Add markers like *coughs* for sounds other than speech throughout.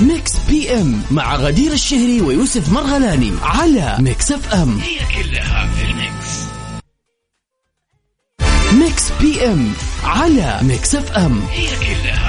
Mix PM مع غدير الشهري ويوسف مرغلاني على Mix FM. هي كلها في ال mix. Mix PM على Mix FM. هي كلها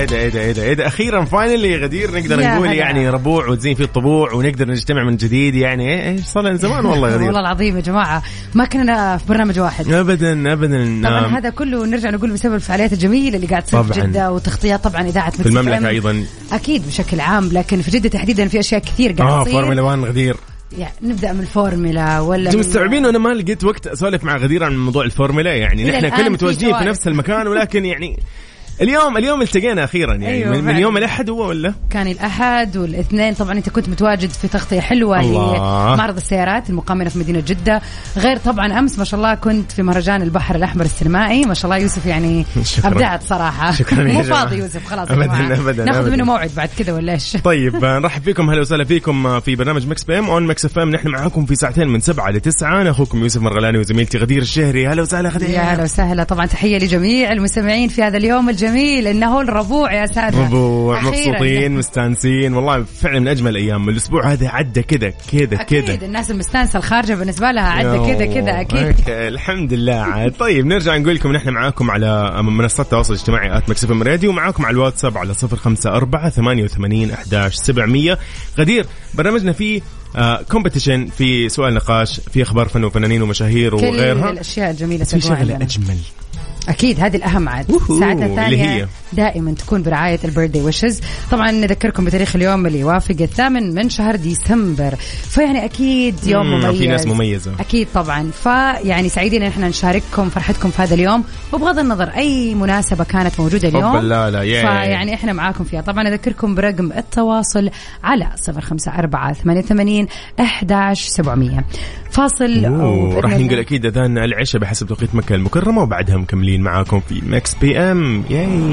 إيه ده إيه ده إيه ده أخيرا finally غدير نقدر يا نقول هلا. يعني ربوع وتزين فيه الطبوع ونقدر نجتمع من جديد يعني. إيه إيش صار لنا زمان والله غدير. والله العظيم يا جماعة ما كنا في برنامج واحد. ابدا ابدا. طبعا نعم. هذا كله نرجع نقول بسبب الفعاليات الجميلة اللي قاعد تصير في. جدة وتغطيات طبعا إذاعة في المملكة أيضا. أكيد بشكل عام لكن في جدة تحديدا في أشياء كثير قاعد آه تصير. فورمولا 1 غدير. يعني نبدأ من الفورمولا ولا أنتم مستوعبين وأنا ما لقيت وقت أسولف مع غدير عن موضوع الفورمولا يعني نحن في متواجدين في. نفس المكان ولكن يعني *laughs* اليوم اليوم التقينا أخيرا يعني أيوة من, من. يوم الأحد هو ولا؟ كان الأحد والاثنين طبعا أنت كنت متواجد في تغطية حلوة. لمعرض السيارات المقام في مدينة جدة غير طبعا أمس ما شاء الله كنت في مهرجان البحر الأحمر السينمائي ما شاء الله يوسف يعني شكراً. أبدعت صراحة شكراً مو. فاضي يوسف خلاص جماعة. أبداً، ناخذ. منه موعد بعد كذا ولا إيش *laughs* طيب آه، نرحب فيكم هلا وسهلا فيكم آه، في برنامج Mix PM on Mix FM نحن معاكم في ساعتين من سبعة لتسعة أنا أخوكم يوسف مرغلاني وزميلتي غدير الشهري هلا وسهلا غدير يا هلا وسهلا طبعا تحية لجميع المستمعين في هذا اليوم الجميل إنه الربوع يا سادة. ربوع أخيراً. مبسوطين مستانسين. والله فعلا من أجمل الأيام. الأسبوع هذا عدى كذا كذا أكيد. كذا. الناس المستانسة الخارجة بالنسبة لها عدى كذا كذا أكيد. الحمد لله. عاد طيب نرجع نقول لكم نحن معاكم على منصات التواصل الاجتماعي at Mix FM Radio ومعاكم على الواتساب على 054 88 11 700 غدير برنامجنا فيه competition في سؤال نقاش في أخبار فن وفنانين ومشاهير كل وغيرها. الأشياء الجميلة في شغله. أجمل. أكيد هذه الأهم عاد ساعتنا اللي الثانية هي؟ دائما تكون برعاية البيرثدي ويشز. طبعا نذكركم بتاريخ اليوم اللي يوافق الثامن من شهر ديسمبر. فيعني أكيد يوم مم، مميز في ناس مميزة. أكيد طبعا. فيعني سعيدين إن إحنا نشارككم فرحتكم في هذا اليوم. وبغض النظر أي مناسبة كانت موجودة اليوم لا لا،. فيعني إحنا معاكم فيها. طبعا اذكركم برقم التواصل على 054 88 11700 فاصل راح ننقل أكيد أذان العشاء بحسب توقيت مكة المكرمة وبعدها مكملين معاكم في مكس بي إم. ياي.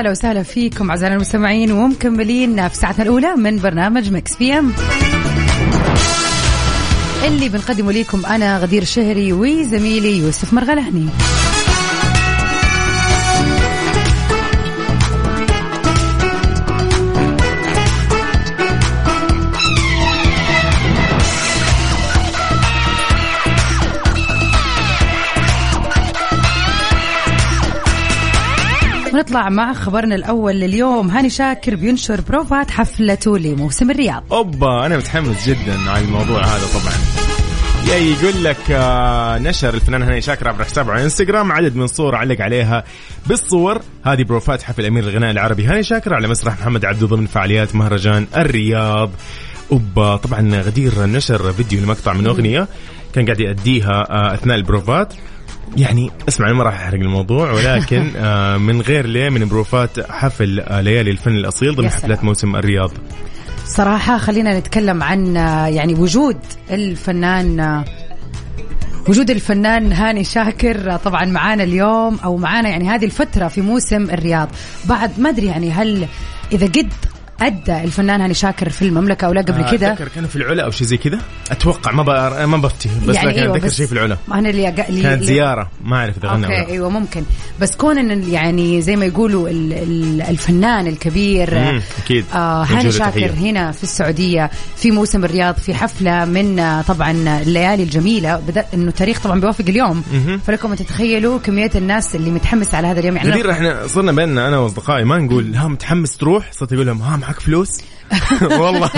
هلا وسهلا فيكم اعزائنا المستمعين ومكملين في ساعتنا الأولى من برنامج مكس بي إم. اللي بنقدمه لكم أنا غدير الشهري وزميلي يوسف مرغلاني ونطلع مع خبرنا الأول لليوم. هاني شاكر بينشر بروفات حفلته لموسم الرياض. أوبا أنا متحمس جدا على الموضوع هذا طبعا. يقول لك آه، نشر الفنان هاني شاكر عبر حسابه على إنستغرام عدد من صور علق عليها بالصور. هذه بروفات حفل أمير الغناء العربي هاني شاكر على مسرح محمد عبده ضمن فعاليات مهرجان الرياض. أوبا طبعا غدير نشر فيديو لمقطع من أغنية كان قاعد يأديها آه، أثناء البروفات. يعني اسمع أنا ما راح أحرق الموضوع ولكن *laughs* آه، من غير ليه من بروفات حفل آه، ليالي الفن الأصيل ضمن. حفلات موسم الرياض صراحة خلينا نتكلم عن آه، يعني وجود الفنان وجود الفنان هاني شاكر طبعا معانا اليوم أو معانا يعني هذه الفترة في موسم الرياض بعد ما أدري يعني هل إذا قد أدى الفنان هاني شاكر في المملكة أو لا قبل آه، كذا أتذكر كانوا في العلا أو شيء زي كذا أتوقع ما ما بفتي بس يعني لكن أيوة أتذكر شيء في العلا أنا اللي, أق... اللي كانت زيارة ما أعرف إذا غنى أوكي ولا. أيوه ممكن بس كون إن يعني زي ما يقولوا ال... ال... الفنان الكبير مم، أكيد. آه هاني شاكر تحية. هنا في السعودية في موسم الرياض في حفلة من آه، طبعا الليالي الجميلة بدأ إنه التاريخ طبعا بيوافق اليوم مهم. فلكم تتخيلوا كمية الناس اللي متحمسه على هذا اليوم يعني إحنا صرنا بيننا أنا وأصدقائي ما نقول ها متحمس تروح صرت أقول لهم ها معك فلوس؟ *laughs* والله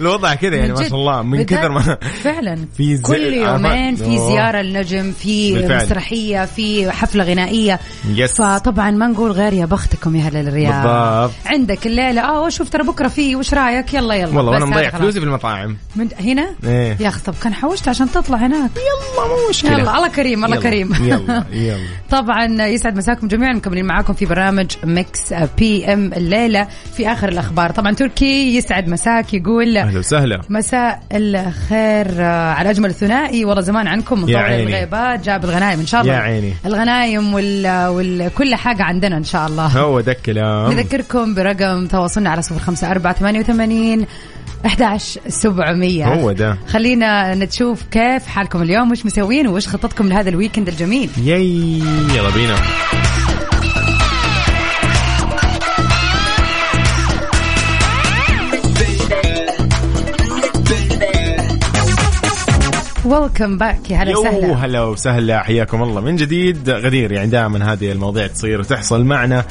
الوضع كذا يعني ما. شاء الله. من كثر ما فعلا. *laughs* في زي- كل يومين عرفت؟ في. زيارة للنجم في بالفعل. مسرحية في حفلة غنائية. yes. فطبعا ما نقول غير يا بختكم يا أهل الرياض. بالضبط. عندك الليلة. آه شوف ترى بكرة في وش رأيك؟ يلا يلا. والله أنا مضيع. فلوسي في المطاعم من هنا؟ إيه. يا أخي طب كان حوشت عشان تطلع هناك. يلا مو مشكلة. يلا الله كريم الله يلا، كريم. يلا يلا. *laughs* طبعا يسعد مساكم جميعا. مكملين معاكم في برنامج Mix PM الليلة. في آخر الأخبار. طبعا تركي يسعد مساك يقول أهلا وسهلا. مساء الخير آه، على أجمل ثنائي والله زمان عنكم عيني. الغيبات جاب الغنايم إن شاء الله. يا عيني. الغنايم وال... وال... كل حاجة عندنا إن شاء الله. هو ده الكلام نذكركم برقم تواصلنا على صفر خمسة أربعة ثمانية وثمانين 11700 هو ده. خلينا نشوف كيف حالكم اليوم وش مسوين وش خطتكم لهذا ال weekend الجميل. yay يلا بينا. welcome back يا هلا يو وسهلا هلا وسهلا. حياكم الله. من جديد غدير. يعني دائما هذه المواضيع تصير وتحصل معنا.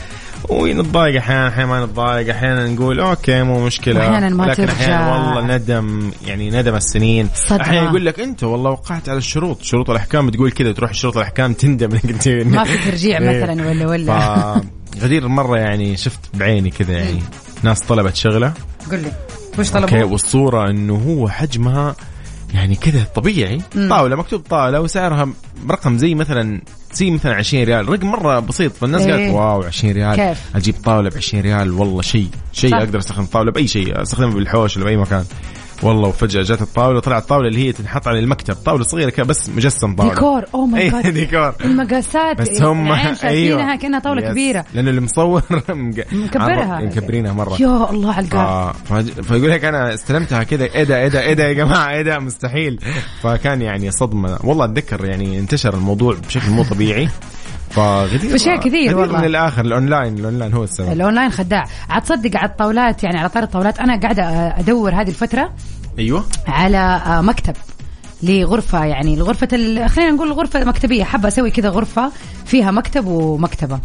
ونتضايق أحيانا؟ أحيانا ما نتضايق. أحيانا نقول okay مو مشكلة. وأحياناً ما لكن ترجع. أحيانا والله ندم. يعني ندم السنين. صدمة. أحيانا يقول لك أنت والله وقعت على الشروط. شروط الأحكام تقول كذا تروح شروط الأحكام تندم. *laughs* انك انت ما في ترجيع إيه. مثلا ولا ولا. غدير مرة يعني شفت بعيني كذا يعني. ناس طلبت شغلة. قل لي. وش okay طلبوا؟ والصورة إنه هو حجمها يعني كذا طبيعي. طاولة مكتوب طاولة وسعرها رقم زي مثلا زي مثلا 20 ريال. رقم مرة بسيط. فالناس إيه. قالت wow 20 ريال. كيف؟ أجيب طاولة ب 20 ريال؟ والله شيء شيء. أقدر أستخدم طاولة بأي شيء أستخدمها بالحوش ولا بأي مكان. والله وفجأة جات الطاولة طلعت الطاولة اللي هي تنحط على المكتب. طاولة صغيرة كذا بس مجسم طاولة. ديكور. oh my ای god ديكور. المقاسات بس هم *laughs* شايفينها كأنها طاولة yes. كبيرة. لأنه اللي مصور *laughs* مق- مكبرها. مكبرينها مرة. يا الله على القاع ف... ف... فيقول لك أنا استلمتها كذا إيه ده إيه ده إيه ده يا جماعة إيه ده؟ مستحيل. فكان يعني صدمة. والله أتذكر يعني انتشر الموضوع بشكل مو طبيعي. *laughs* فغدير أشياء كثير والله. من الآخر ال online ال online هو السبب. الأونلاين خداع. عاد تصدق على الطاولات يعني على طار الطاولات. أنا قاعدة أدور هذه الفترة أيوه. على آه، مكتب لغرفة يعني الغرفة ال... خلينا نقول غرفة مكتبية. حابة أسوي كذا غرفة فيها مكتب ومكتبة.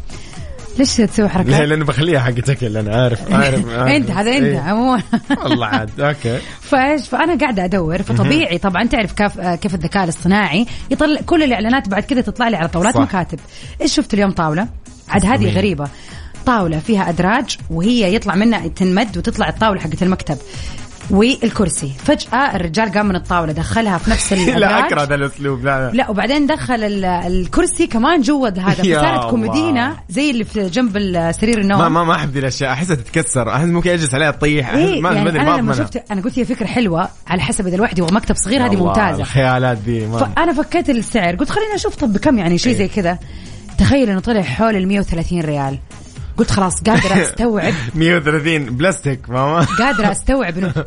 ليش تسوي لا حركات؟ لأنه بخليها حق اكل أنا عارف عارف, *laughs* عارف. أنت هذا أنت إيه. عموما والله عاد أوكي *laughs* فإيش فأنا قاعدة أدور فطبيعي طبعا تعرف كيف كيف الذكاء الاصطناعي يطلع كل الإعلانات بعد كذا تطلع لي على طاولات صح. مكاتب إيش شفت اليوم طاولة عاد هذه. غريبة طاولة فيها أدراج وهي يطلع منها تنمد وتطلع الطاولة حقت المكتب والكرسي. فجأة الرجال قام من الطاولة دخلها في نفس *laughs* لا أكره ذا الأسلوب لا لا. لا وبعدين دخل ال- الكرسي كمان جوا هذا. *laughs* فصارت الله. كومودينا زي اللي في جنب سرير النوم. ما ما ما أحب ذي الأشياء أحسها تتكسر. أحس ممكن اجلس عليها تطيح. أحس إيه ما يعني ما لما شفت أنا قلت هي فكرة حلوة على حسب إذا الواحد يبغى مكتب صغير هذه الله، ممتازة. الخيالات دي ما فأنا فكيت السعر قلت خلينا أشوف طب بكم يعني شيء إيه. زي كذا. تخيل إنه طلع حول ال 130 ريال. قلت خلاص قادرة *laughs* أستوعب. 130 بلاستيك ماما. قادرة أستوعب إنه *laughs*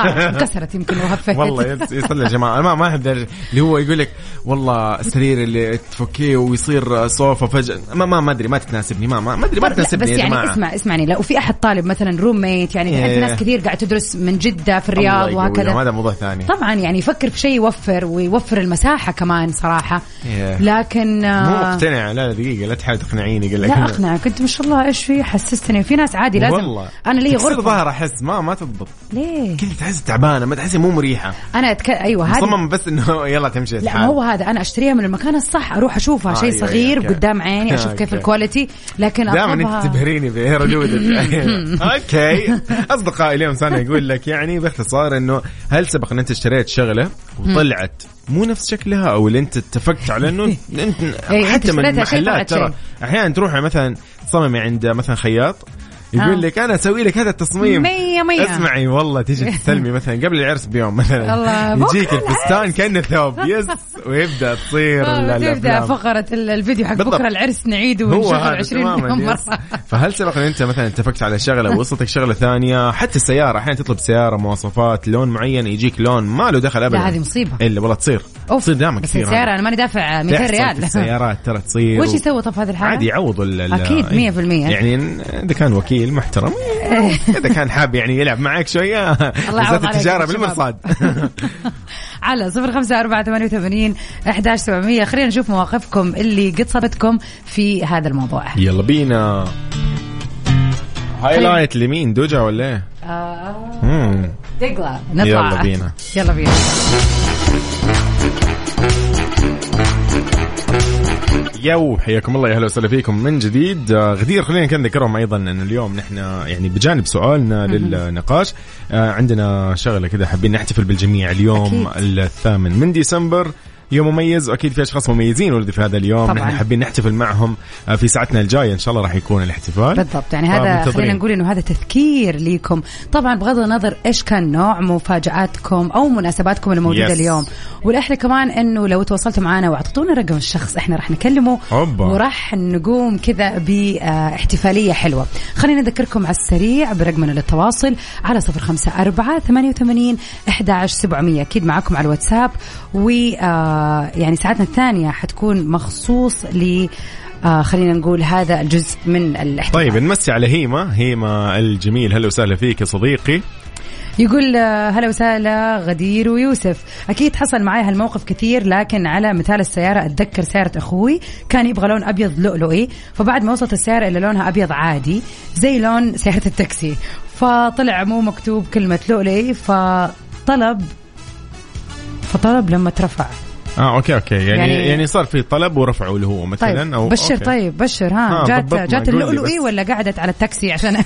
هف طارت انكسرت يمكن لو هفيت والله يصلي يا جماعة. ما ما احب اللي هو يقول لك والله السرير اللي تفكيه ويصير صوفه فجأة. ما ما ما أدري. ما تتناسبني ما ما ما أدري. ما تناسبني بس يا يعني جماعة. اسمع اسمعني. لو في أحد طالب مثلا roommate يعني في إيه. ناس كثير قاعد تدرس من جدة في الرياض وهكذا. هذا موضوع ثاني. طبعا يعني يفكر في شيء يوفر ويوفر المساحة كمان صراحة. إيه. لكن مو آه، مقتنع. لا دقيقة. لا تحاول تقنعيني. قال لك لا اقنعك انت ما شاء الله إيش في؟ حسستني. في ناس عادي لازم. والله. أنا لي غرفة. ظهر أحس. ما ما تضبط. ليه؟ كذا تحس تعبانة ما تحسي مو مريحة أنا أتك... أيوه هذه مصمم بس إنه *laughs* يلا تمشي لا. ما هو هذا أنا أشتريها من المكان الصح أروح أشوفها آه، شيء أيوة، صغير أيوة،. قدام عيني أشوف كيف. ال quality لكن دائما أنت تبهريني بردودك *laughs* okay أصدقائي اليوم سنة يقول لك يعني باختصار إنه هل سبق إن أنت اشتريت شغلة وطلعت مو نفس شكلها أو اللي أنت اتفقت على إنه أنت *laughs* إيه، حتى من اشتريتها شيء محلات طلعت ترى أحيانا تروح مثلا تصممي عند مثلا خياط. يقول لك أنا أسوي لك هذا التصميم. مية مية. اسمعي والله تيجي *laughs* تستلمي مثلا قبل العرس بيوم مثلا. الله، *laughs* يجيك الفستان كأنه ثوب. *laughs* يس. ويبدأ تصير آه، تبدأ. فقرة ال- الفيديو حق. بكره العرس نعيده ونشغل هذا 20 تماما مليون يس. مرة. فهل سبق أن أنت مثلا اتفقت على شغلة؟ ووصلتك شغلة ثانية؟ حتى السيارة أحيانا تطلب سيارة مواصفات لون معين يجيك لون ما له دخل ابدا. لا هذه مصيبة. إلا والله تصير. أوف تصير دائما كثير. السيارة. أنا ماني دافع 200 تحصل في ريال. السيارات ترى تصير. وش يسوي طب هذه الحالة؟ عادي أكيد، ال- 100%. يعني إذا كان وكيل محترم. *laughs* إذا كان حاب يعني يلعب معك شوية عليك التجارة. بالمرصاد. *laughs* على صفر خمسة أربعة ثمانية وثمانين أحداش سبعمية. خلينا نشوف مواقفكم اللي قد صابتكم في هذا الموضوع. يلا بينا. هايلايت لمين؟ دوجا ولا إيه؟ آه،. دقلة. نطلع. يلا بينا. يلا بينا. يو حياكم الله يا أهلا وسهلا فيكم من جديد. آه، غدير خلينا كان نذكرهم أيضا إن اليوم نحن يعني بجانب سؤالنا للنقاش آه، عندنا شغلة كذا حابين نحتفل بالجميع اليوم أكيد. الثامن من ديسمبر. يوم مميز وأكيد في أشخاص مميزين ولدوا في هذا اليوم طبعاً. نحن حابين نحتفل معهم آه، في ساعتنا الجاية إن شاء الله راح يكون الاحتفال بالضبط يعني هذا. خلينا نقول إنه هذا تذكير ليكم طبعا بغض النظر إيش كان نوع مفاجآتكم أو مناسباتكم الموجودة Yes. اليوم والأحلى كمان إنه لو تواصلتوا معنا وأعطونا رقم الشخص إحنا راح نكلمه أوبا. وراح نقوم كذا باحتفاليه حلوة خلينا نذكركم على السريع برقمنا للتواصل على صفر خمسة أربعة ثمانية وثمانين أحد سبعمية أكيد معكم على الواتساب و آه، يعني ساعتنا الثانية حتكون مخصوص ل آه خلينا نقول هذا الجزء من الاحتفال. طيب نمسي على هيما. هيما الجميل. هلا وسهلا فيك يا صديقي. يقول آه، هلا وسهلا غدير ويوسف. أكيد حصل معي هالموقف كثير لكن على مثال السيارة أتذكر سيارة أخوي كان يبغى لون أبيض لؤلؤي. فبعد ما وصلت السيارة إلى لونها أبيض عادي زي لون سيارة التاكسي. فطلع مو مكتوب كلمة لؤلؤي فطلب فطلب لما ترفع. آه أوكي أوكي يعني يعني, يعني- صار في طلب ورفعوا له هو مثلا طيب أو بشر أوكي. طيب بشر ها آه، جات جات اللؤلؤي. ولا قعدت على التاكسي عشان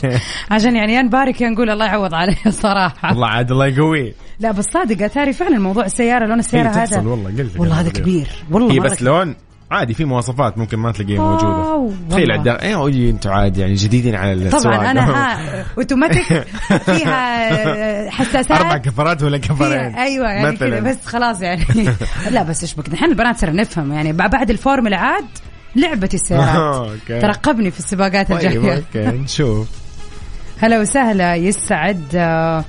*laughs* عشان يعني يا نبارك يا نقول الله يعوض عليه صراحة الله عاد الله يقويه لا بس صادق اتاري فعلا موضوع السيارة لون السيارة هي هذا والله قلت والله هذا. كبير والله هي مرة بس لون عادي في مواصفات ممكن ما تلاقيها موجودة. تخيل. عدا إيه أنتم عادي يعني جديدين على السواقه طبعا أنا *laughs* ها أوتوماتيك فيها حساسات. أربع كفرات ولا كفرين أيوه يعني مثلاً. كذا بس خلاص يعني. *laughs* لا بس إيش بك نحن البنات صرنا نفهم يعني بعد الفورمولا عاد لعبة السيارات. *laughs* okay. ترقبني في السباقات طيب الجاية. okay نشوف. هلا وسهلا يسعد آه،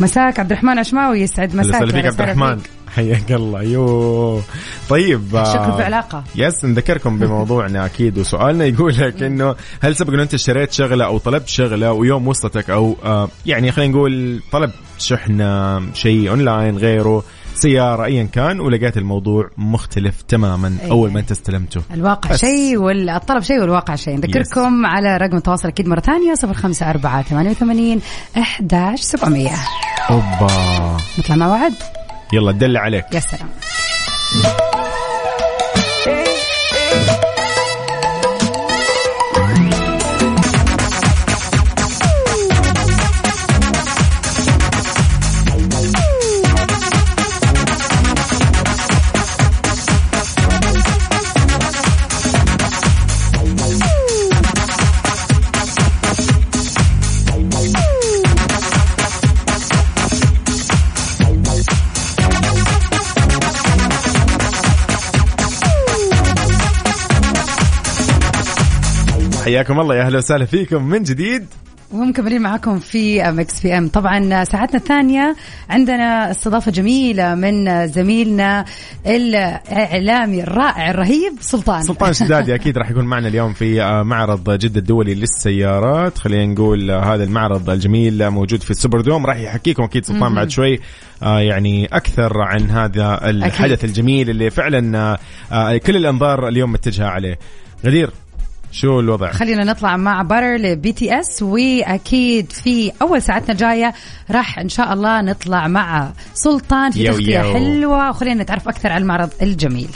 مساك عبد الرحمن عشماوي يسعد مساك. عبد الرحمن. فيك. *laughs* حياك الله. يو. طيب آه، شكله في علاقة. yes نذكركم بموضوعنا *laughs* أكيد وسؤالنا يقول لك إنه هل سبق إنه أنت اشتريت شغلة أو طلبت شغلة ويوم وصلتك أو آه يعني خلينا نقول طلبت شحنة شيء أونلاين غيره سيارة ايا كان ولقيت الموضوع مختلف تماما أيه. أول ما أنت استلمته. الواقع. شيء والطلب شيء والواقع شيء. نذكركم على رقم التواصل أكيد مرة ثانية صفر خمسة أربعة ثمانية وثمانين احداش سبعمئه أوبا. نطلع مع بعض يلا دلع عليك. يا سلام. حياكم الله يا أهلا وسهلا فيكم من جديد. ومكملين معكم في مكس إف إم. طبعا ساعتنا الثانية عندنا استضافة جميلة من زميلنا الإعلامي الرائع الرهيب سلطان. سلطان *laughs* شدادي أكيد راح يكون معنا اليوم في آه، معرض جدة الدولي للسيارات. خلينا نقول آه، هذا المعرض الجميل موجود في السوبر دوم راح يحكيكم أكيد سلطان بعد شوي آه، يعني أكثر عن هذا الحدث أكيد. الجميل اللي فعلا كل الأنظار اليوم متجهة عليه. غدير. شو الوضع خلينا نطلع مع بارر لبي تي إس وأكيد في أول ساعتنا الجاية راح إن شاء الله نطلع مع سلطان في تغطية. حلوة وخلينا نتعرف أكثر على المعرض الجميل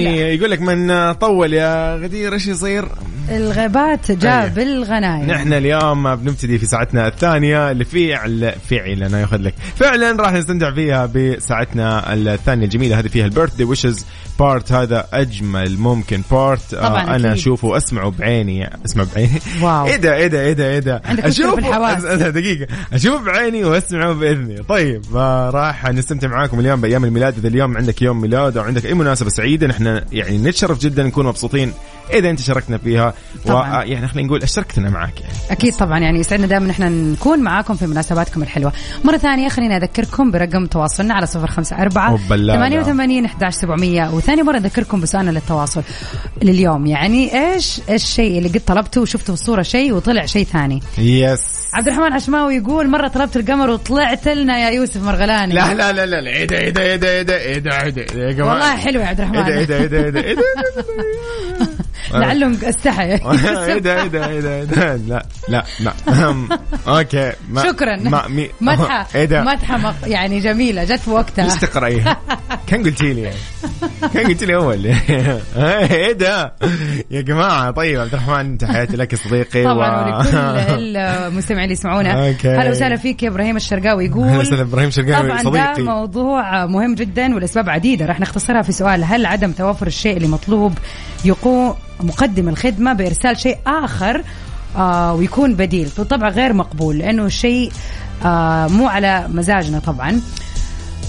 يعني. يقول لك من طول يا غدير إيش يصير؟ الغابات جاء أيه. بالغنايم نحن اليوم بنبتدي في ساعتنا الثانية اللي فعل فعل أنا ياخذ لك. فعلا راح نستمتع فيها بساعتنا الثانية الجميلة. هذه فيها ال birthday wishes part. هذا أجمل ممكن part. طبعاً آه أنا أكيد. أشوفه وأسمعه بعيني. أسمع بعيني. wow. إيه ده إيه ده إيه ده إيه ده. أس- دقيقة. أشوف بعيني وأسمعه بإذني. طيب آه راح نستمتع معاكم اليوم بأيام الميلاد. إذا اليوم عندك يوم ميلاد أو عندك أي مناسبة سعيدة نحن يعني نتشرف جدا نكون مبسوطين اذا انت شاركنا فيها طبعاً. ويعني خلينا نقول اشتركتنا معك يعني أكيد طبعا يعني يسعدنا دائما إحنا نكون معاكم في مناسباتكم الحلوه مره ثانية خليني اذكركم برقم تواصلنا على صفر خمسه اربعه وبلاغة. 88 11 700 وثاني مره اذكركم بسؤالنا للتواصل لليوم يعني إيش الشيء اللي قد طلبته وشفته في الصورة شيء وطلع شيء ثاني يس عبد الرحمن عشماوي يقول مره طلبت القمر وطلعت لنا يا يوسف مرغلاني لا لا لا لا إيه ده إيه ده إيه ده إيه ده إيه ده إيه إيه والله حلو يا عبد الرحمن إيه ده إيه ده إيه ده *laughs* *laughs* إيه ده لعله استحى إيه ده إيه ده إيه ده. لا لا لا. أوكي ما. شكرا. ما مي. مدحة إيه ده. مدحة مق- يعني جميلة جت في وقتها ليش تقرأيها؟ *laughs* كان قلتي لي. يعني كان قلت لي أول. إيه ده. يا جماعة طيب عبد الرحمن تحياتي لك صديقي طبعا ولكل المستمعين اللي يسمعونا. هلا وسهلا فيك يا إبراهيم الشرقاوي. يقول وسهلا إبراهيم شرقاوي طبعا ده صديقي. موضوع مهم جدا والاسباب عديدة. راح نختصرها في سؤال. هل عدم توافر الشيء اللي مطلوب يقوم مقدم الخدمة بإرسال شيء آخر آه ويكون بديل بالطبع غير مقبول لأنه الشيء آه مو على مزاجنا طبعا.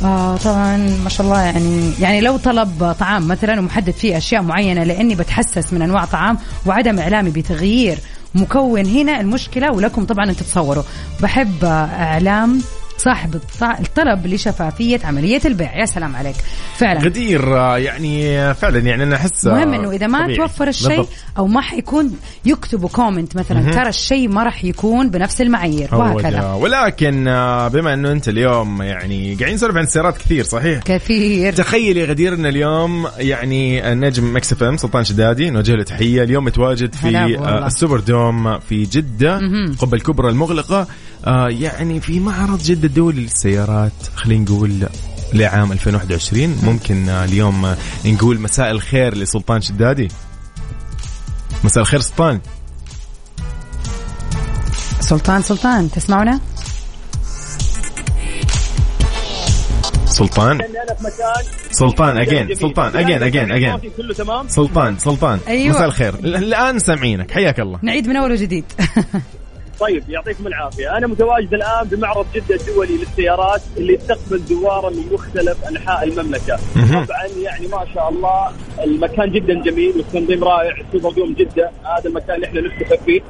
آه طبعا ما شاء الله يعني يعني لو طلب طعام مثلا ومحدد فيه أشياء معينة لأني بتحسس من أنواع طعام وعدم إعلامي بتغيير مكون هنا المشكلة ولكم طبعا أن تتصوروا. بحب آه، إعلام صاحب الط- الطلب لشفافية عملية البيع. يا سلام عليك. فعلا. غدير آه، يعني آه، فعلا يعني أنا أحس آه، مهم إنه إذا ما طبيعي. توفر الشيء. أو ما حيكون يكتبوا comment مثلا ترى الشيء ما راح يكون بنفس المعايير. وهكذا. ولكن بما إنه أنت اليوم يعني قاعدين نسولف عن السيارات كثير صحيح؟ كثير. تخيلي غدير إن اليوم يعني النجم مكس إف إم سلطان شدادي نوجه له تحية. اليوم متواجد في السوبر دوم في جدة قبة الكبرى المغلقة. آه، يعني في معرض جدة الدولي للسيارات خلينا نقول لعام 2021 ممكن اليوم نقول مساء الخير لسلطان شدادي. مساء الخير سلطان. سلطان سلطان تسمعونا؟ سلطان. سلطان اجين. سلطان اجين اجين اجين سلطان سلطان. أيوة. مساء الخير. الآن سامعينك. حياك الله. نعيد من أول وجديد. *laughs* طيب يعطيكم العافية. أنا متواجد الآن بمعرض جدة الدولي للسيارات اللي يستقبل زوارا من مختلف أنحاء المملكة. طبعا يعني ما شاء الله المكان جدا جميل والتنظيم رائع سوبر دوم جدة. هذا المكان اللي إحنا نفتخر فيه.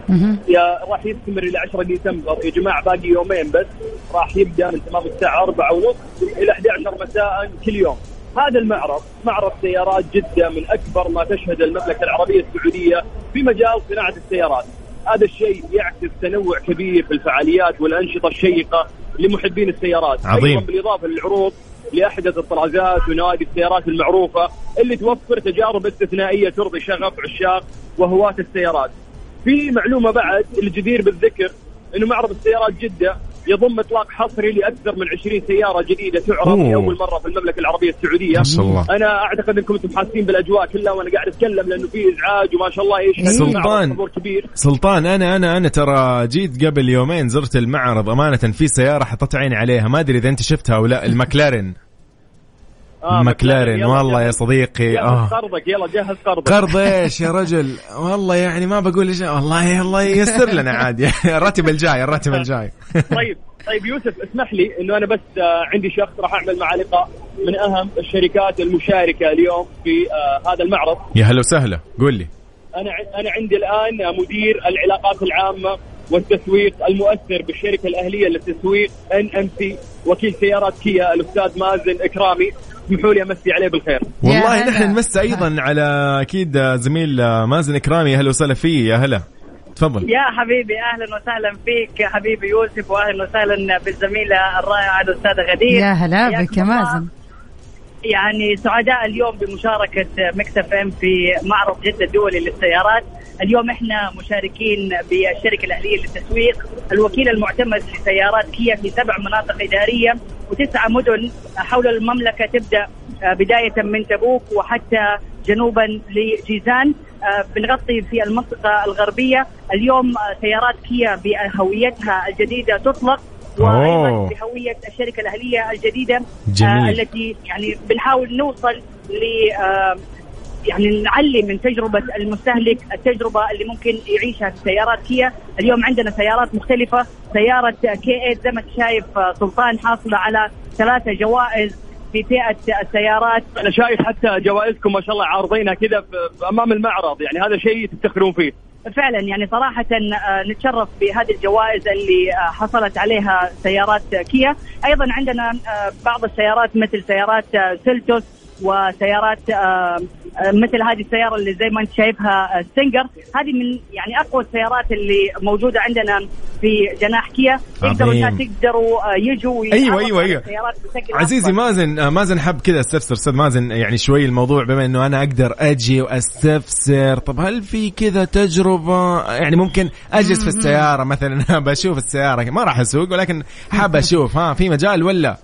راح يستمر إلى 10 ديسمبر. يا جماعة باقي يومين بس. راح يبدأ من تمام الساعة 4 ونص إلى 11 مساء كل يوم. هذا المعرض معرض سيارات جدة من أكبر ما تشهد المملكة العربية السعودية في مجال صناعة السيارات. هذا الشيء يعكس تنوع كبير في الفعاليات والأنشطة الشيقة لمحبين السيارات عظيم. أيضا بالإضافة للعروض لأحدث الطرازات ونوادي السيارات المعروفة اللي توفر تجارب استثنائية ترضي شغف عشاق وهواة السيارات. في معلومة بعد الجدير بالذكر إنه معرض السيارات جدة يضم اطلاق حصري لاكثر من 20 سيارة جديدة تعرض. لأول مرة في المملكة العربية السعودية. ما شاء الله. أنا أعتقد أنكم أنتم حاسين بالأجواء كلها وأنا قاعد أتكلم لأنه في إزعاج وما شاء الله إيش سلطان. كبير سلطان أنا أنا أنا ترى جيت قبل يومين زرت المعرض أمانة في سيارة حطيت عيني عليها ما أدري إذا أنت شفتها أو لا المكلارين آه مكلارين يلا والله يا صديقي آه. قرضك يلا جهز قرضك. قرض إيش يا *laughs* رجل. والله يعني ما بقول إيش والله الله ييسر لنا عادي. *laughs* الراتب الجاي الراتب الجاي. *laughs* طيب طيب يوسف اسمح لي إنه أنا بس آه، عندي شخص راح أعمل معاه لقاء من أهم الشركات المشاركة اليوم في آه، هذا المعرض. يا هلا وسهلا. قول لي. أنا أنا عندي الآن مدير العلاقات العامة والتسويق المؤثر بالشركة الأهلية للتسويق NMC وكيل سيارات كيا الأستاذ مازن إكرامي. اسمحوا لي أمسي عليه بالخير. والله. نحن نمس أيضا على أكيد زميل مازن إكرامي يا هلا وسهلا فيه. يا هلا. تفضل. يا حبيبي أهلا وسهلا فيك. يا حبيبي يوسف واهلا وسهلا بالزميله الرائعه الاستاذه غدير. يا هلا بك يا الله. مازن. يعني سعداء اليوم بمشاركة مكس اف ام في معرض جدة الدولي للسيارات. اليوم إحنا مشاركين بالشركة الأهلية للتسويق. الوكيل المعتمد لسيارات كيا في سبع مناطق إدارية وتسعة مدن حول المملكة تبدأ بداية من تبوك وحتى جنوبا لجيزان آه، بنغطي في المنطقة الغربية. اليوم سيارات كيا بهويتها الجديدة تطلق. وأيضا بهويه الشركة الأهلية الجديدة جميل. آه التي يعني بنحاول نوصل ل يعني نعلي من تجربة المستهلك التجربة اللي ممكن يعيشها في سيارات كيا. اليوم عندنا سيارات مختلفة سيارة كي 8 زي ما أنت شايف آه، سلطان حاصلة على ثلاثة جوائز في فئة السيارات. أنا شايف حتى جوائزكم ما شاء الله عارضينها كذا أمام المعرض يعني هذا شيء تفتخرون فيه. فعلا يعني صراحة آه، نتشرف بهذه الجوائز اللي آه، حصلت عليها سيارات كيا. أيضا عندنا آه، بعض السيارات مثل سيارات سيلتوس وسيارات آه، آه، مثل هذه السيارة اللي زي ما انت شايفها آه، سينجر هذه من يعني أقوى السيارات اللي موجودة عندنا في جناح كيا يقدروا آه، يجوا أيوة. السيارات بشكل عزيزي. مازن آه، مازن حب كذا استفسر أستاذ مازن يعني شوي الموضوع بما إنه أنا أقدر أجي وأستفسر. طب هل في كذا تجربة؟ يعني ممكن أجلس في السيارة مثلا *laughs* بشوف السيارة. ما راح أسوق ولكن حاب أشوف. ها في مجال ولا؟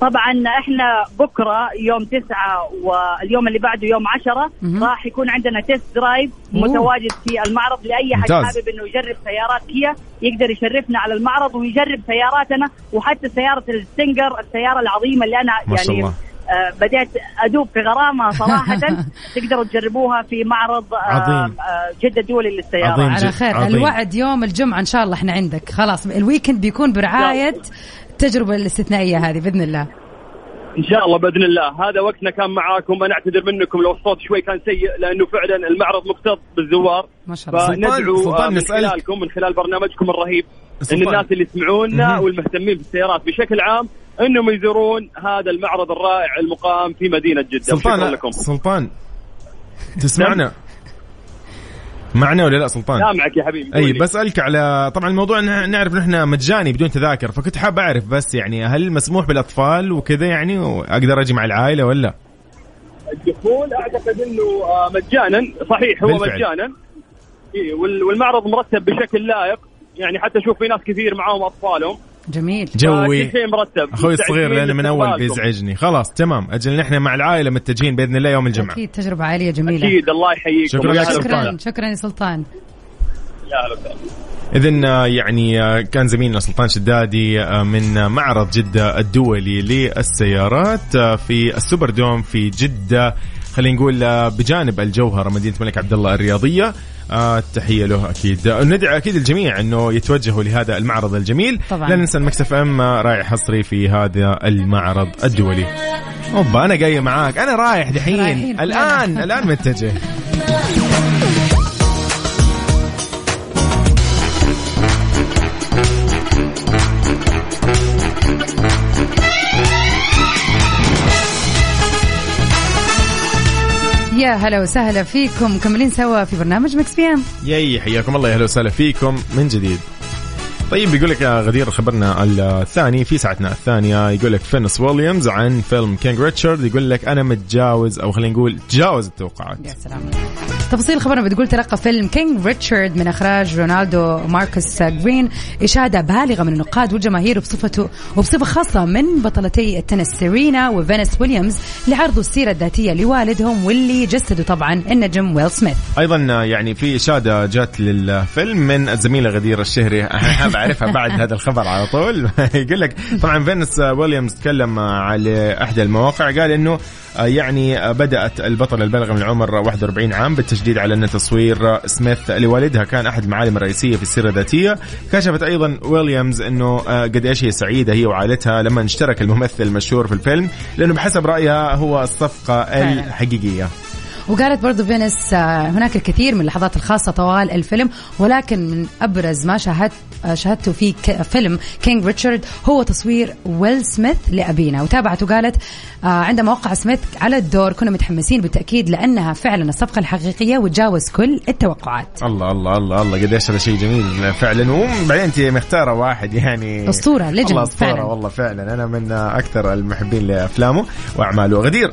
طبعا إحنا بكرة يوم تسعة واليوم اللي بعده يوم عشرة. راح يكون عندنا test drive. متواجد في المعرض لأي حد. حابب إنه يجرب سيارات كيا يقدر يشرفنا على المعرض ويجرب سياراتنا وحتى سيارة الستنجر السيارة العظيمة اللي أنا ما شاء يعني الله. آه بديت أدوب في غرامها صراحة *laughs* تقدروا تجربوها في معرض آه عظيم. آه جدة الدولي للسيارات عظيم. على خير عظيم. الوعد يوم الجمعة إن شاء الله إحنا عندك خلاص الويكند بيكون برعاية التجربة الاستثنائية هذه بإذن الله. إن شاء الله بإذن الله. هذا وقتنا كان معاكم. أنا أعتذر منكم لو الصوت شوي كان سيء لأنه فعلا المعرض مكتظ بالزوار. ما شاء الله. سلطان- فندعو سلطان آه، من. خلالكم من خلال برنامجكم الرهيب إن سلطان. الناس اللي يسمعونا. والمهتمين بالسيارات بشكل عام إنهم يزورون هذا المعرض الرائع المقام في مدينة جدة. شكرا سلطان لكم. سلطان تسمعنا. معنا ولا لا سلطان سامعك يا حبيبي أي. بسألك على طبعا الموضوع نعرف نحن مجاني بدون تذاكر فكنت حاب أعرف بس يعني هل مسموح بالأطفال وكذا يعني واقدر أجي مع العائلة ولا الدخول أعتقد إنه آه، مجانا صحيح هو بالفعل. مجانا إيه، وال- والمعرض مرتب بشكل لائق يعني حتى أشوف في ناس كثير معاهم أطفالهم جميل. جوي. كل شيء مرتب. أخوي الصغير لأنه من أول. بيزعجني. خلاص تمام. أجل نحن مع العائلة متجهين بإذن الله يوم الجمعة. أكيد تجربة عائلية جميلة. أكيد الله يحييكم. شكراً. يا سلطان. شكرا شكرا يا سلطان. يا هلا وسهلا. اذا يعني آه، كان زميلنا سلطان شدادي آه، من آه، معرض جدة الدولي للسيارات آه، في السوبر دوم في جدة. خلينا نقول آه، بجانب الجوهره مدينة الملك عبد الله الرياضية. آه، تحية له أكيد. آه، ندعي أكيد الجميع إنه يتوجهوا لهذا المعرض الجميل. طبعاً. لا ننسى المكسف أم آه، راعي حصري في هذا المعرض الدولي. أوبا أنا جاي معاك. أنا رايح دحين. الآن. *laughs* الآن متجه. يا هلا وسهلا فيكم. مكملين سوا في برنامج Mix PM. Yay حياكم الله. يا أهلا وسهلا فيكم من جديد. طيب يقول لك يا غدير خبرنا الثاني في ساعتنا الثانية. يقول لك فينس ويليامز عن فيلم King Richard. يقول لك أنا متجاوز أو خلينا نقول تجاوز التوقعات. يا سلام تفاصيل خبرنا بتقول تلقى فيلم King Richard من إخراج رونالدو ماركوس جرين إشادة بالغة من النقاد والجماهير بصفته وبصفة خاصة من بطلتي التنس سيرينا وفينس ويليامز لعرض السيرة الذاتية لوالدهم واللي جسده طبعا النجم ويل سميث أيضا يعني في إشادة جات للفيلم من الزميلة غدير الشهري. *laughs* أنا بعرفها بعد هذا الخبر على طول. *laughs* يقول لك طبعا فينس ويليامز تكلم على إحدى المواقع قال إنه يعني بدأت البطلة البالغة من العمر 41 عام بالتشديد على أن تصوير سميث لوالدها كان أحد المعالم الرئيسية في السيرة الذاتية كشفت أيضا ويليامز أنه قد إيش هي سعيدة هي وعائلتها لما اشترك الممثل المشهور في الفيلم لأنه بحسب رأيها هو الصفقة. الحقيقية وقالت برضو فينس آه، هناك الكثير من اللحظات الخاصة طوال الفيلم ولكن من أبرز ما شاهدت آه، شاهدته في فيلم King Richard هو تصوير ويل سميث لأبينا. وتابعت وقالت آه، عندما وقع سميث على الدور كنا متحمسين بالتأكيد لأنها فعلا الصفقة الحقيقية وتجاوز كل التوقعات. الله الله الله الله قديش هذا شيء جميل. فعلا وبعدين انت مختارة واحد يعني. أسطورة legend اسطوره فعلا. والله فعلا. أنا من أكثر المحبين لأفلامه وأعماله. غدير.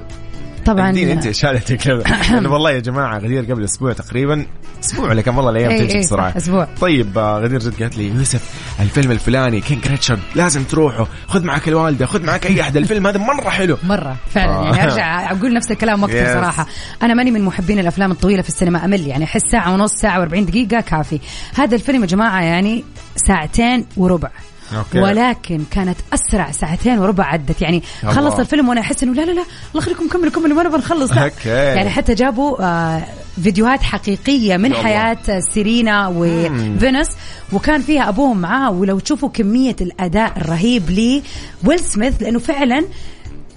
طبعا. انت اشارتك *coughs* والله يا جماعة غدير قبل أسبوع تقريبا أسبوع ولا كم؟ والله الأيام إيه، تمشي إيه، بسرعة. أسبوع. طيب آه، غدير جد قالت لي يوسف الفيلم الفلاني King Richard لازم تروحوا خذ معك الوالدة خذ معك أي أحد. الفيلم هذا مرة حلو. *laughs* مرة فعلا. آه. يعني أرجع أقول نفس الكلام وقتها Yes. صراحة. أنا ماني من محبين الأفلام الطويلة في السينما أمل يعني أحس ساعة ونص ساعة و40 دقيقة كافي. هذا الفيلم يا جماعة يعني ساعتين وربع. Okay. ولكن كانت أسرع ساعتين وربع عدت يعني الله. خلص الفيلم وأنا أحس إنه لا لا لا الله يخليكم كملوا كملوا ما نبغى نخلص okay. يعني حتى جابوا آه فيديوهات حقيقية من الله. حياة سيرينا وفينس وكان فيها ابوهم معاها ولو تشوفوا كمية الأداء الرهيب لويل سميث لأنه فعلا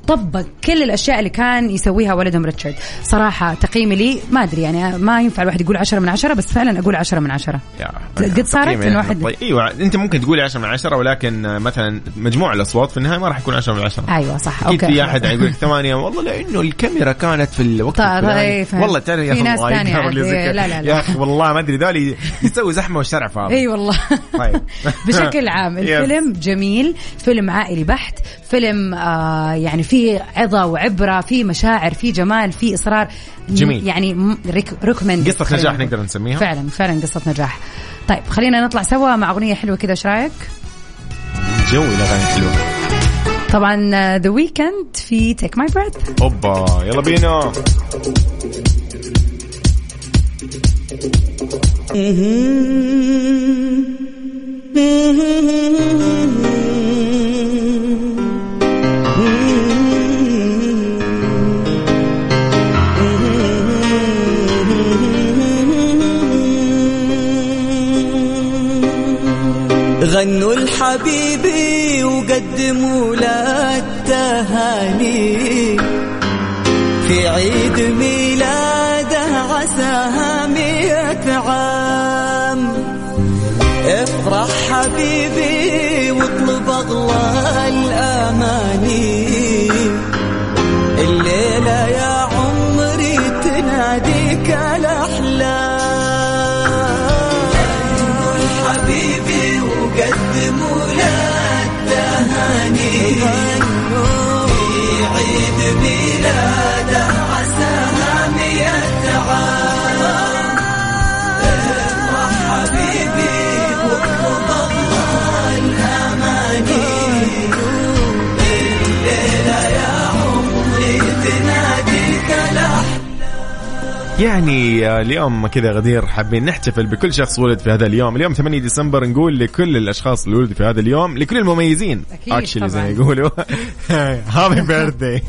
طبق كل الأشياء اللي كان يسويها والدهم ريتشارد صراحة تقييمي لي ما أدري يعني ما ينفع الواحد يقول عشرة من عشرة بس فعلا أقول عشرة من عشرة يا قد صارت يعني. واحد- طيب إيوه أنت ممكن تقولي 10 من 10 ولكن مثلا مجموع الأصوات في النهاية ما راح يكون 10 من 10 أيوه صح أكيد okay في أحد يقول لك ثمانية والله لأنه الكاميرا كانت في الوقت طيب، الفلاني. والله تعرف يا في أخي ناس *laughs* كذا. لا، لا، لا. يا أخي والله ما أدري ذولي يسوي زحمة والشارع فاضي أي والله طيب. *laughs* بشكل عام. *laughs* الفيلم جميل فيلم عائلي بحت فيلم آه يعني فيه عظة وعبرة فيه مشاعر فيه جمال فيه إصرار. جميل. يعني ريكومند قصة نجاح نقدر نسميها. فعلا فعلا قصة نجاح. طيب خلينا نطلع سوا مع أغنية حلوة كذا إيش رأيك؟ جو الاغاني حلوة. طبعا The Weeknd في Take My Breath أوبا يلا بينا. *laughs* غنوا لحبيبي وقدموا له التهاني. في عيد ميلاده عساها مية عام. افرح حبيبي عيد يعني آه، اليوم كذا غدير حابين نحتفل بكل شخص ولد في هذا اليوم. اليوم 8 ديسمبر نقول لكل الأشخاص اللي ولدوا في هذا اليوم لكل المميزين. اكشلي زي ما. يقولوا. *laughs* هابي بيرثدي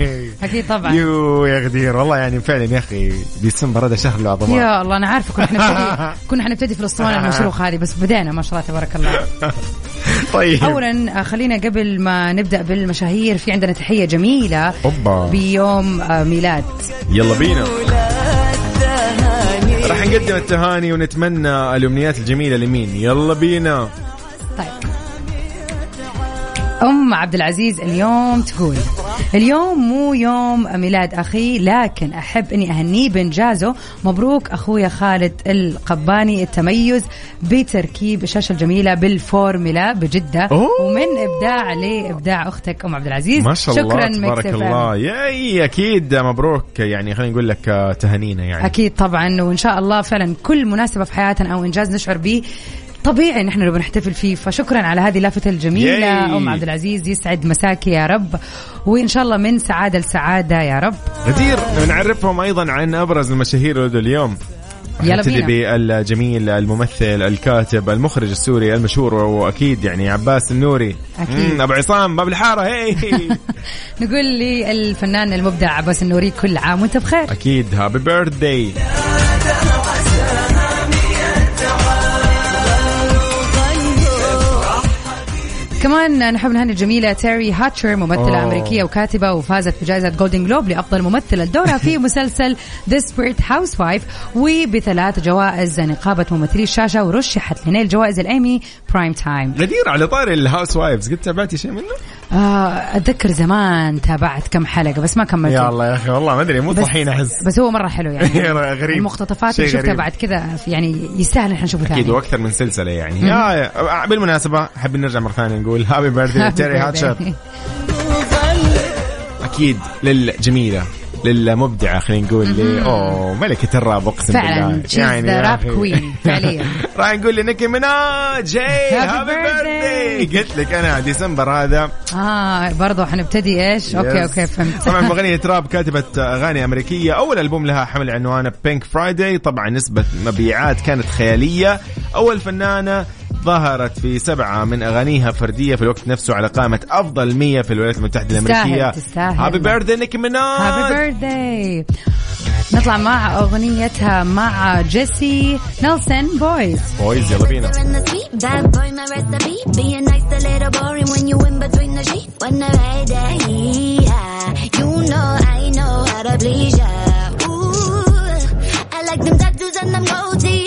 أكيد طبعا. يو يا غدير والله يعني فعلا يا أخي ديسمبر هذا شهر له يا الله أنا عارفة كنا حنبتدي *laughs* كنا حنبتدي في الاسطوانه المشروخ *laughs* هذه بس بدينا ما شاء الله تبارك الله. طيب. اولا آه، خلينا قبل ما نبدأ بالمشاهير في عندنا تحية جميلة أوبا. بيوم آه، ميلاد. يلا بينا. راح نقدم التهاني ونتمنى الأمنيات الجميلة لمين؟ يلا بينا. طيب. أم عبد العزيز اليوم تقول اليوم مو يوم ميلاد أخي لكن أحب إني أهنيه بانجازه مبروك أخويا خالد القباني التميز بتركيب الشاشة الجميلة بالفورمولا بجدة. أوه. ومن إبداع لابداع أختك أم عبد العزيز. ما شاء الله شكرا تبارك. الله. ياي أكيد مبروك. يعني خلينا نقول لك تهانينا يعني. أكيد طبعا وإن شاء الله فعلا كل مناسبة في حياتنا أو إنجاز نشعر به طبيعي نحن نبغى نحتفل فيه فشكرا على هذه اللافته الجميلة. ياي. أم عبد العزيز يسعد مساكي يا رب وإن شاء الله من سعادة لسعادة يا رب. غدير نعرفهم أيضا عن أبرز المشاهير اليوم. يلا بينا. بالجميل الممثل الكاتب المخرج السوري المشهور وأكيد يعني عباس النوري. أكيد. مم، أبو عصام باب الحارة هي *laughs* نقول لي الفنان المبدع عباس النوري كل عام وأنت بخير. أكيد هابي بيرثداي كمان نحب نهني الجميلة تيري هاتشر ممثلة أوه. أمريكية وكاتبة وفازت بجائزة Golden Globe لأفضل ممثلة لدورها في *laughs* مسلسل Desperate Housewives وبثلاث جوائز نقابة ممثلي الشاشة ورشحت لنيل جوائز ال Emmy Primetime غدير على طاري ال Housewives قد تابعتي شيء منه؟ آه أتذكر زمان تابعت كم حلقة بس ما كملت. يا الله يا أخي والله ما أدري مو بس- دحين أحس. بس هو مرة حلو يعني. *laughs* غريب. المقتطفات اللي شفتها. بعد كذا يعني يستاهل إحنا نشوفه ثاني. أكيد وأكثر من سلسلة يعني. يا يا- بالمناسبة حابين نرجع مرة ثانية نقول happy birthday تيري هاتشر أكيد للجميلة. للمبدعة خلينا نقول لي أوه ملكة الراب أقسم فعلاً، بالله. يا rap أخي. queen، فعليا. *laughs* راح نقول لنيكي مناج happy birthday قلت لك أنا ديسمبر هذا. آه برضو حنبتدي إيش؟ okay. okay فهمت. طبعا *laughs* مغنية راب كاتبة أغاني أمريكية. أول ألبوم لها حمل عنوانه Pink Friday طبعا نسبة مبيعات كانت خيالية. أول فنانة ظهرت في سبعة من أغانيها فردية في الوقت نفسه على قائمة أفضل 100 في الولايات المتحدة الأمريكية. تستاهل. happy birthday نيكي مناج happy birthday نطلع مع أغنيتها مع جيسي نيلسون Boyz Boyz يلا بينا. I like them tattoos and them Mix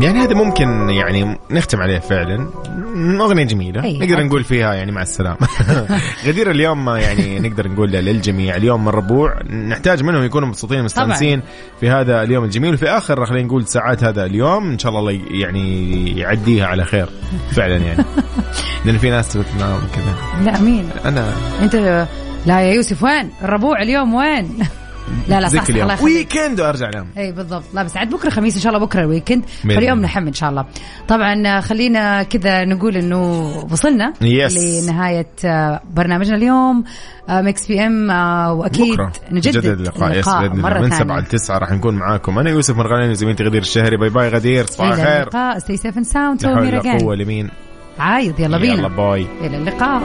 يعني هذا ممكن يعني نختم عليه فعلا. أغنية جميلة. أي، نقدر. نقول فيها يعني مع السلامة. *laughs* غدير اليوم يعني نقدر نقول للجميع. اليوم من الربوع نحتاج منهم يكونوا مبسوطين ومستانسين في هذا اليوم الجميل. وفي آخر خلينا نقول ساعات هذا اليوم. إن شاء الله يعني يعديها على خير. فعلا يعني. *laughs* لأن في ناس تقول نعم كذا لا مين أنا. أنت لا يا يوسف وين؟ الربوع اليوم وين؟ لا لا صح الله يخليك. weekend وأرجع انام اي بالضبط. لا بس عاد بكرة خميس إن شاء الله بكرة ال weekend فاليوم. نحم إن شاء الله. طبعا خلينا كذا نقول إنه وصلنا Yes. لنهاية آه، برنامجنا اليوم. آه، Mix PM آه، وأكيد بكرة. نجدد اللقاء. yes بإذن الله. مرة من 7 ثانية. ل 9 راح نكون معاكم. أنا يوسف مرغلاني وزميلتي غدير الشهري. bye bye غدير. صباح إلى الخير. اللقاء. stay safe and sound لا حول تو ولا قوة لمين عايد. يلا يلا بينا. bye. إلى اللقاء.